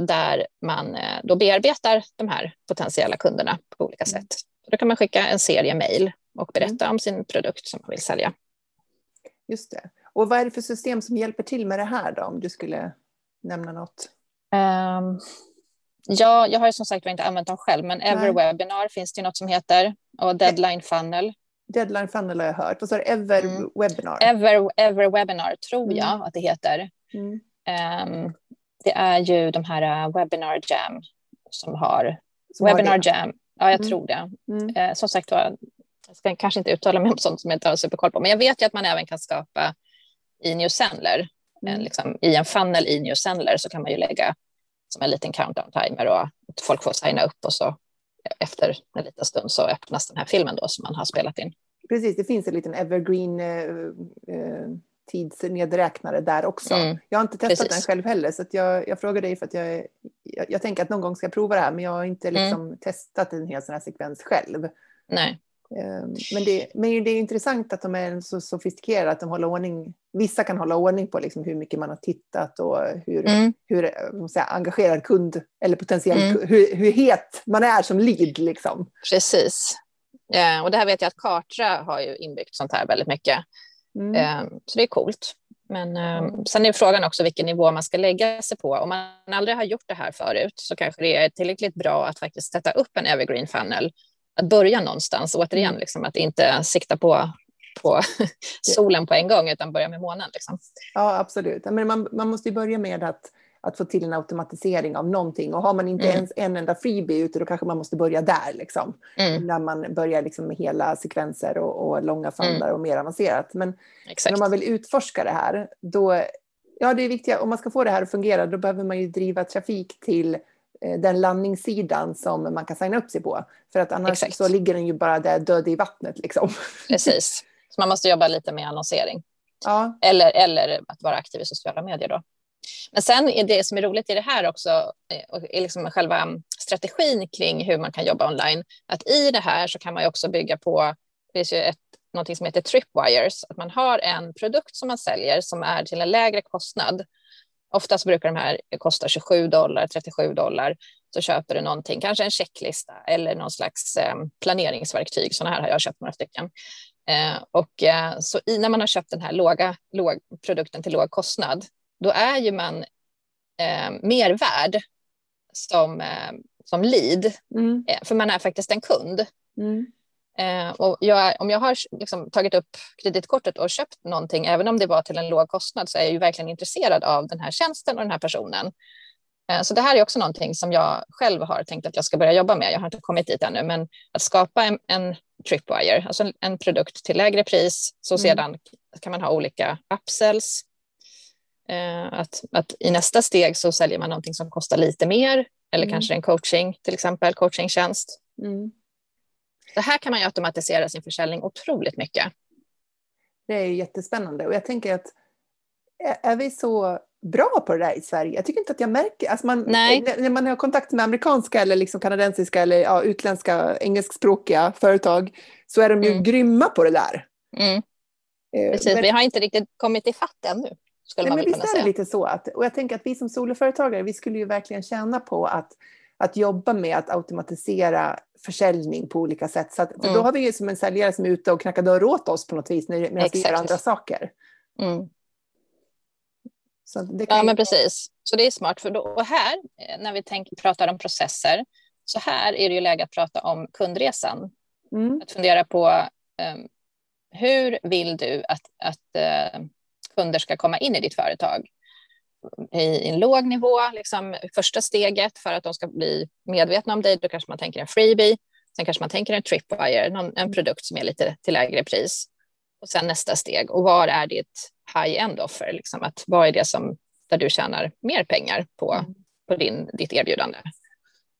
där man eh, då bearbetar de här potentiella kunderna på olika mm. sätt. Då kan man skicka en serie mejl och berätta mm. om sin produkt som man vill sälja. Just det. Och vad är det för system som hjälper till med det här då, om du skulle nämna något? Um, Ja, jag har ju som sagt inte använt dem själv, men Everwebinar finns det något som heter och Deadline Funnel. Deadline Funnel har jag hört. Så är det Everwebinar. Mm. Ever, Everwebinar tror jag mm. att det heter. Mm. Um, det är ju de här uh, Webinar Jam som har som Webinar har Jam. Ja, jag mm. tror det. Uh, som sagt var, jag ska kanske inte uttala mig om sånt som jag inte har superkoll på, men jag vet ju att man även kan skapa i New Sendler, mm. liksom, i en funnel i New Sendler så kan man ju lägga som en liten countdown-timer och att folk får signa upp och så efter en liten stund så öppnas den här filmen då som man har spelat in. Precis, det finns en liten evergreen eh, tidsnedräknare där också. Mm, jag har inte testat precis. den själv heller så jag, jag frågar dig för att jag, jag, jag, tänker att någon gång ska jag prova det här men jag har inte mm. liksom mm. testat en hel sån här sekvens själv. Nej. Ehm, men det, men det är intressant att de är så sofistikerade att de håller ordning. Vissa kan hålla ordning på liksom hur mycket man har tittat och hur, mm. hur säga, engagerad kund eller potentiell mm. hur, hur het man är som lead. Liksom. Precis. Ja, och det här vet jag att Kartra har ju inbyggt sånt här väldigt mycket. Mm. Ehm, så det är coolt. Men um, sen är frågan också vilken nivå man ska lägga sig på. Om man aldrig har gjort det här förut så kanske det är tillräckligt bra att faktiskt sätta upp en evergreen funnel att börja någonstans. Återigen, mm. liksom, att inte sikta på, på solen på en gång, utan börja med månen. Liksom. Ja, absolut. Men man, man måste ju börja med att, att få till en automatisering av någonting. Och har man inte mm. ens en enda freebie ute, då kanske man måste börja där. Liksom. Mm. När man börjar liksom med hela sekvenser och, och långa fandar mm. och mer avancerat. Men, men om man vill utforska det här, då Ja, det är viktigt. Om man ska få det här att fungera, då behöver man ju driva trafik till Eh, den landningssidan som man kan signa upp sig på. För att annars Exakt. så ligger den ju bara där död i vattnet. Liksom. Precis, så man måste jobba lite med annonsering. Ja. Eller, eller att vara aktiv i sociala medier då. Men sen är det som är roligt i det här också, eh, och är liksom själva strategin kring hur man kan jobba online, att i det här så kan man ju också bygga på, det finns ju ett, någonting som heter tripwires, att man har en produkt som man säljer som är till en lägre kostnad Oftast brukar de här kosta 27 dollar, 37 dollar. Så köper du någonting, kanske en checklista eller någon slags ehm, planeringsverktyg. Sådana här har jag köpt några stycken. Eh, och eh, så i, när man har köpt den här låga, låg, produkten till låg kostnad, då är ju man eh, mer värd som, eh, som lead, mm. Eh, för man är faktiskt en kund. Mm. Eh, och jag, om jag har liksom tagit upp kreditkortet och köpt någonting, även om det var till en låg kostnad, så är jag ju verkligen intresserad av den här tjänsten och den här personen. Eh, så det här är också någonting som jag själv har tänkt att jag ska börja jobba med. Jag har inte kommit dit ännu, men att skapa en, en tripwire, alltså en, en produkt till lägre pris, så mm. sedan kan man ha olika upsells. Eh, att, att i nästa steg så säljer man någonting som kostar lite mer, eller mm. kanske en coaching, till exempel coachingtjänst. Mm. Så här kan man ju automatisera sin försäljning otroligt mycket. Det är jättespännande och jag tänker att är vi så bra på det där i Sverige. Jag tycker inte att jag märker, alltså man, när man har kontakt med amerikanska eller liksom kanadensiska eller ja, utländska engelskspråkiga företag så är de ju mm. grymma på det där. Mm. Eh, Precis, men, vi har inte riktigt kommit ifatt ännu. Skulle nej, man men visst är det lite så. Att, och jag tänker att vi som soloföretagare, vi skulle ju verkligen tjäna på att, att jobba med att automatisera försäljning på olika sätt. Så att, mm. Då har vi ju som en säljare som är ute och knackar dörr åt oss på något vis medan vi gör andra saker. Mm. Så det kan... Ja, men precis. Så det är smart. För då, och här, eh, när vi tänker, pratar om processer, så här är det ju läge att prata om kundresan. Mm. Att fundera på um, hur vill du att, att uh, kunder ska komma in i ditt företag? I, en låg nivå, liksom första steget för att de ska bli medvetna om dig, då kanske man tänker en freebie. Sen kanske man tänker en tripwire, någon, en produkt som är lite till lägre pris. Och sen nästa steg, och var är ditt high-end offer? Liksom att vad är det som, där du tjänar mer pengar på, mm. på din, ditt erbjudande?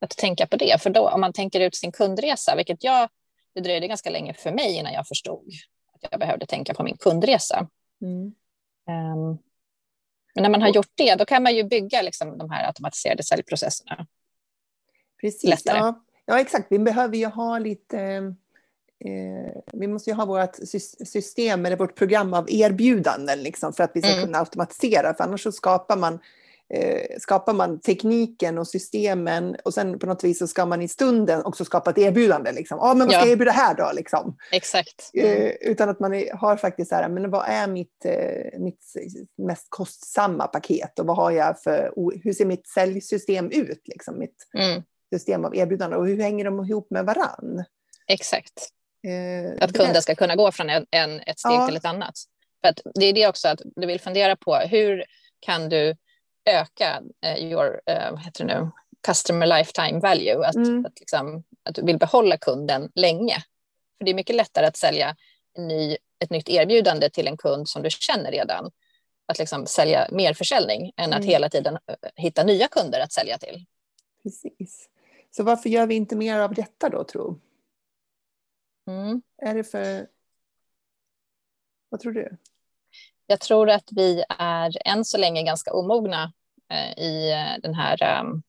Att tänka på det, för då om man tänker ut sin kundresa, vilket jag, det dröjde ganska länge för mig innan jag förstod att jag behövde tänka på min kundresa. Mm. Um, men när man har gjort det, då kan man ju bygga liksom de här automatiserade säljprocesserna. Precis, lättare. Ja, ja exakt. Vi behöver ju ha lite eh, vi måste ju ha vårt system eller vårt program av erbjudanden liksom, för att vi ska mm. kunna automatisera. För annars så skapar man, eh, skapar man tekniken och systemen och sen på något vis så ska man i stunden också skapa ett erbjudande. Liksom. Ah, men vad ska jag erbjuda här då? Liksom. Exakt. Eh, mm. Eh, utan att man är, har faktiskt så här, men vad är mitt, eh, mitt mest kostsamma paket och vad har jag för, hur ser mitt säljsystem ut? Liksom, mitt mm. system av erbjudanden och hur hänger de ihop med varann? Exakt. Att kunden ska kunna gå från en, en ett steg ja. till ett annat. För det är det också att du vill fundera på hur kan du öka eh, your eh, vad heter det nu, customer lifetime value, att, mm. att, liksom, att du vill behålla kunden länge. För det är mycket lättare att sälja en ny, ett nytt erbjudande till en kund som du känner redan. Att liksom sälja mer försäljning än att mm. hela tiden eh, hitta nya kunder att sälja till. Precis. Så varför gör vi inte mer av detta då, tro? Mm. Är det för... Vad tror du? Jag tror att vi är än så länge ganska omogna eh, i eh, den här um,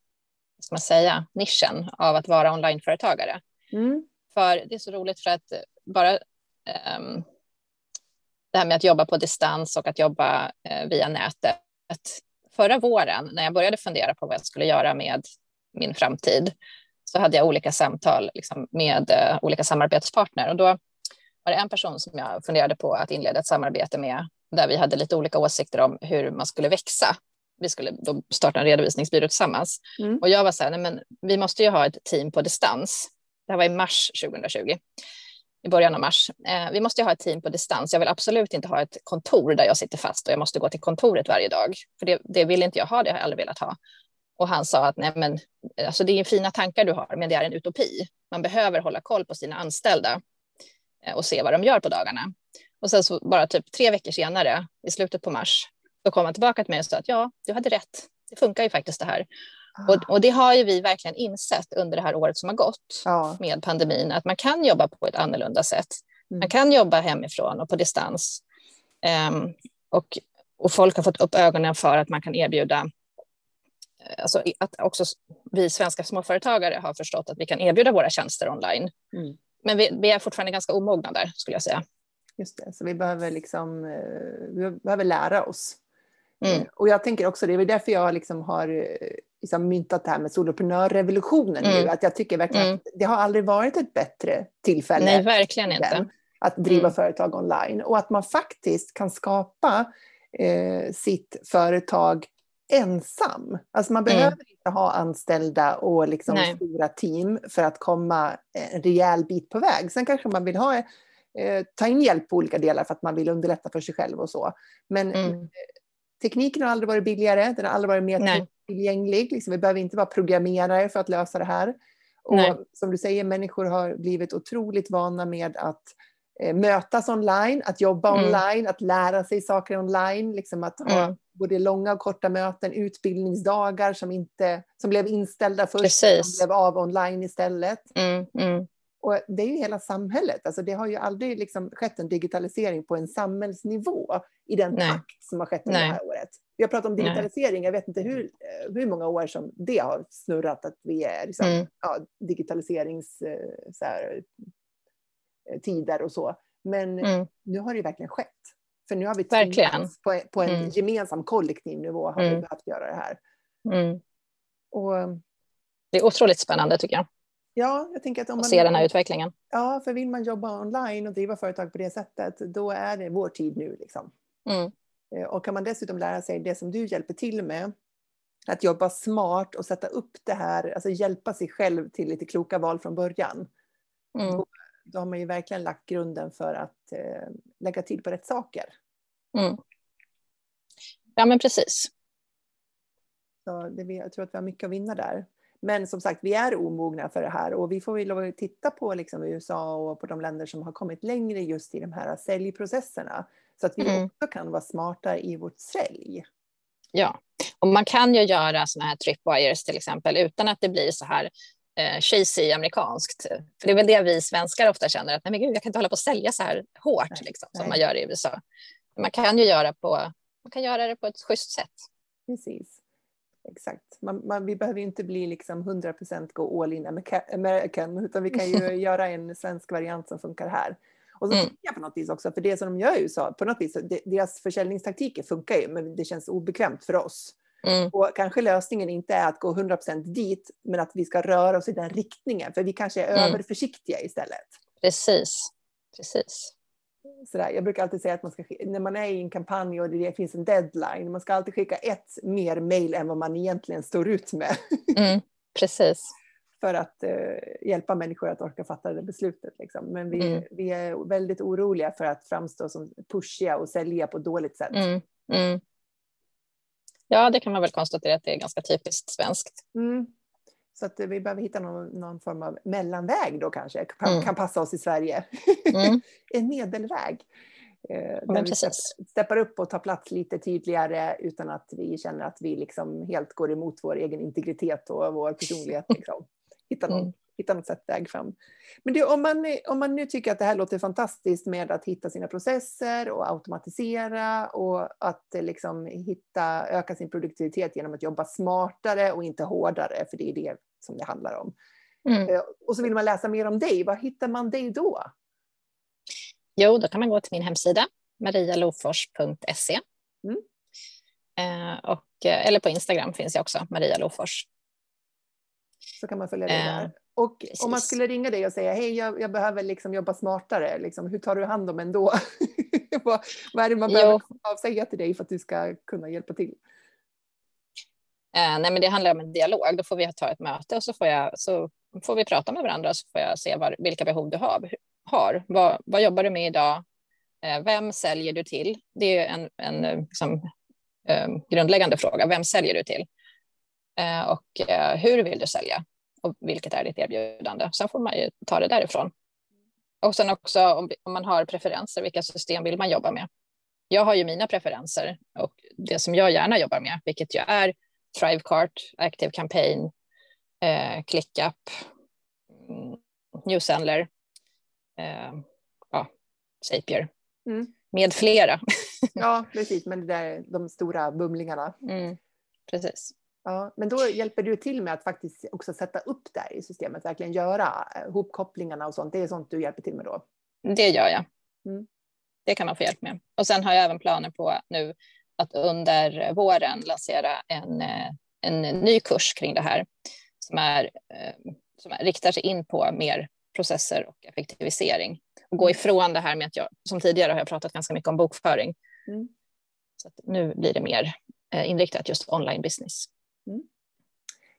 ska man säga, nischen av att vara onlineföretagare. Mm. För det är så roligt för att bara um, det här med att jobba på distans och att jobba uh, via nätet. Förra våren när jag började fundera på vad jag skulle göra med min framtid så hade jag olika samtal liksom, med uh, olika samarbetspartner och då var det en person som jag funderade på att inleda ett samarbete med där vi hade lite olika åsikter om hur man skulle växa. Vi skulle då starta en redovisningsbyrå tillsammans mm. och jag var så här, nej, men vi måste ju ha ett team på distans. Det här var i mars 2020 i början av mars. Eh, vi måste ju ha ett team på distans. Jag vill absolut inte ha ett kontor där jag sitter fast och jag måste gå till kontoret varje dag. För det, det vill inte jag ha, det har jag aldrig velat ha. Och han sa att nej, men, alltså det är fina tankar du har, men det är en utopi. Man behöver hålla koll på sina anställda eh, och se vad de gör på dagarna. Och sen så bara typ tre veckor senare, i slutet på mars, då kom han tillbaka till mig och sa att ja, du hade rätt. Det funkar ju faktiskt det här. Ah. Och, och, det har ju vi verkligen insett under det här året som har gått ah. med pandemin, att man kan jobba på ett annorlunda sätt. Mm. Man kan jobba hemifrån och på distans. Um, och, och folk har fått upp ögonen för att man kan erbjuda alltså att också vi svenska småföretagare har förstått att vi kan erbjuda våra tjänster online. Mm. Men vi, vi, är fortfarande ganska omogna där skulle jag säga. Just det, så vi behöver, liksom, eh, vi behöver lära oss. Mm. Eh, och jag tänker också, det är därför jag liksom har eh, liksom myntat det här med soloprenörrevolutionen mm. nu, att jag tycker verkligen mm. att det har aldrig varit ett bättre tillfälle. Nej, verkligen inte. Att driva mm. företag online och att man faktiskt kan skapa eh, sitt företag ensam. Alltså man mm. behöver mm. inte ha anställda och liksom stora team för att komma en rejäl bit på väg. Sen kanske man vill ha, eh, ta in hjälp på olika delar för att man vill underlätta för sig själv och så. Men mm. tekniken har aldrig varit billigare, den har aldrig varit mer Nej. tillgänglig. Liksom, vi behöver inte vara programmerare för att lösa det här. Och Nej. som du säger, människor har blivit otroligt vana med att eh, mötas online, att jobba Mm. online, att lära sig saker online, liksom att ha Mm. både långa och korta möten, utbildningsdagar som, inte, som blev inställda först, Precis. som blev av online istället. Mm, mm. Och det är ju hela samhället. Alltså det har ju aldrig liksom skett en digitalisering på en samhällsnivå i den Nej. takt som har skett under Nej. det här året. Vi har pratat om Nej. digitalisering, jag vet inte hur, eh, hur många år som det har snurrat att vi är liksom, Mm. ja, digitaliserings eh, eh, och så. Men Mm. nu har det ju verkligen skett. För nu har vi tvingats på, på en Mm. gemensam kollektiv nivå har vi Mm. behövt göra det här. Mm. Och Det är otroligt spännande tycker jag, ja, jag tänker att om man... se den här utvecklingen. Ja, för vill man jobba online och driva företag på det sättet, då är det vår tid nu. Liksom. Mm. Eh, Och kan man dessutom lära sig det som du hjälper till med, att jobba smart och sätta upp det här, alltså hjälpa sig själv till lite kloka val från början. Mm. Då har man ju verkligen lagt grunden för att eh, lägga till på rätt saker. Mm. Ja, men precis. Så det, jag tror att vi har mycket att vinna där. Men som sagt, vi är omogna för det här och vi får väl lov att titta på liksom USA och på de länder som har kommit längre just i de här säljprocesserna. Så att vi Mm. också kan vara smarta i vårt sälj. Ja, och man kan ju göra såna här tripwires till exempel utan att det blir så här eh, cheesy amerikanskt. För det är väl det vi svenskar ofta känner att nej men gud, jag kan inte hålla på och sälja så här hårt Nej, liksom, nej. som man gör i USA. Man kan ju göra, på, man kan göra det på ett schysst sätt. Precis. Exakt. Man, man, vi behöver ju inte bli liksom 100% gå all in America- American, utan vi kan ju göra en svensk variant som funkar här. Och så Mm. jag på något vis också, för det som de gör i USA, på något vis, deras försäljningstaktiker funkar ju, men det känns obekvämt för oss. Mm, Och kanske lösningen inte är att gå 100% dit, men att vi ska röra oss i den riktningen, för vi kanske är Mm. överförsiktiga istället. precis, precis. Sådär. Jag brukar alltid säga att man ska, sk- när man är i en kampanj och det finns en deadline, man ska alltid skicka ett mer mail än vad man egentligen står ut med. Mm, precis. för att eh, hjälpa människor att orka fatta det beslutet. Liksom. Men vi, Mm. vi är väldigt oroliga för att framstå som pushiga och sälja på ett dåligt sätt. Mm, mm. Ja, det kan man väl konstatera att det är ganska typiskt svenskt. Så att vi behöver hitta någon, någon form av mellanväg då kanske, kan, Mm. kan passa oss i Sverige. Mm, en medelväg. Eh, där vi steppar upp och tar plats lite tydligare utan att vi känner att vi liksom helt går emot vår egen integritet och vår personlighet. Liksom. Hitta, någon, Mm. hitta något sätt väg fram. Men det, om, man, om man nu tycker att det här låter fantastiskt med att hitta sina processer och automatisera och att eh, liksom hitta, öka sin produktivitet genom att jobba smartare och inte hårdare, för det är det som det handlar om. Mm. Eh, Och så vill man läsa mer om dig, var hittar man dig då? Jo, då kan man gå till min hemsida, marialofors.se. Mm. Eh, och, eh, eller på Instagram finns jag också, Maria Lofors. så kan man följa dig Eh, där. Och om man precis. skulle ringa dig och säga hej, jag, jag behöver liksom jobba smartare, liksom, hur tar du hand om en då? vad, vad är det man Jo. behöver avsäga till dig för att du ska kunna hjälpa till? Eh, nej, men det handlar om en dialog. Då får vi ta ett möte och så får, jag, så får vi prata med varandra och så får jag se var, vilka behov du har. har. Vad, vad jobbar du med idag? Eh, vem säljer du till? Det är en, en liksom, eh, grundläggande fråga. Vem säljer du till? Eh, och eh, hur vill du sälja? Och vilket är ditt erbjudande? Sen får man ju ta det därifrån. Och sen också om, om man har preferenser, vilka system vill man jobba med? Jag har ju mina preferenser och det som jag gärna jobbar med, vilket ju är Thrivecart, Active Campaign, eh, ClickUp, mm, Newsendler, eh, ja, Zapier, Mm. med flera. Ja, precis, men det där, de stora bumlingarna. Mm, precis. Ja, men då hjälper du till med att faktiskt också sätta upp där i systemet, verkligen göra eh, hopkopplingarna och sånt. Det är sånt du hjälper till med då? Det gör jag. Mm. Det kan man få hjälp med. Och sen har jag även planer på nu att under våren lansera en, eh, en ny kurs kring det här som, är, eh, som är, riktar sig in på mer processer och effektivisering. Och gå ifrån det här med att jag, som tidigare har jag pratat ganska mycket om bokföring. Mm. Så nu blir det mer eh, inriktat just online business.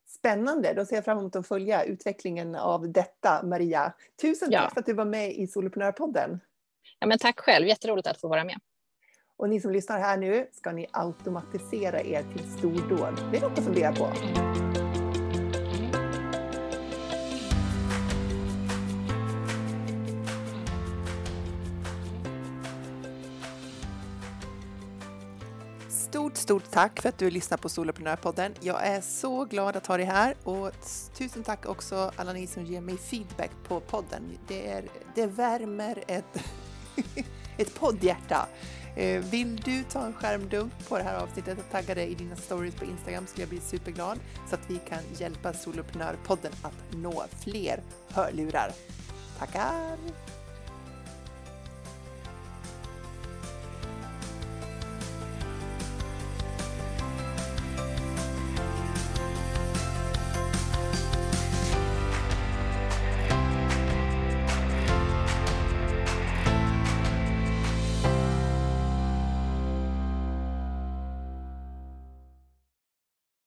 Spännande, då ser jag fram emot att följa utvecklingen av detta, Maria. Tusen Ja. tack för att du var med i Soloprenörpodden. Ja, men tack själv, jätteroligt att få vara med. Och ni som lyssnar här nu, ska ni automatisera er till stordåd? Det är något att fundera på. Stort, stort tack för att du lyssnar på Soloprenörpodden. Jag är så glad att ha dig här och tusen tack också alla ni som ger mig feedback på podden. Det, är, det värmer ett, ett poddhjärta. Eh, vill du ta en skärmdump på det här avsnittet och tagga det i dina stories på Instagram skulle jag bli superglad så att vi kan hjälpa Soloprenörpodden att nå fler hörlurar. Tackar!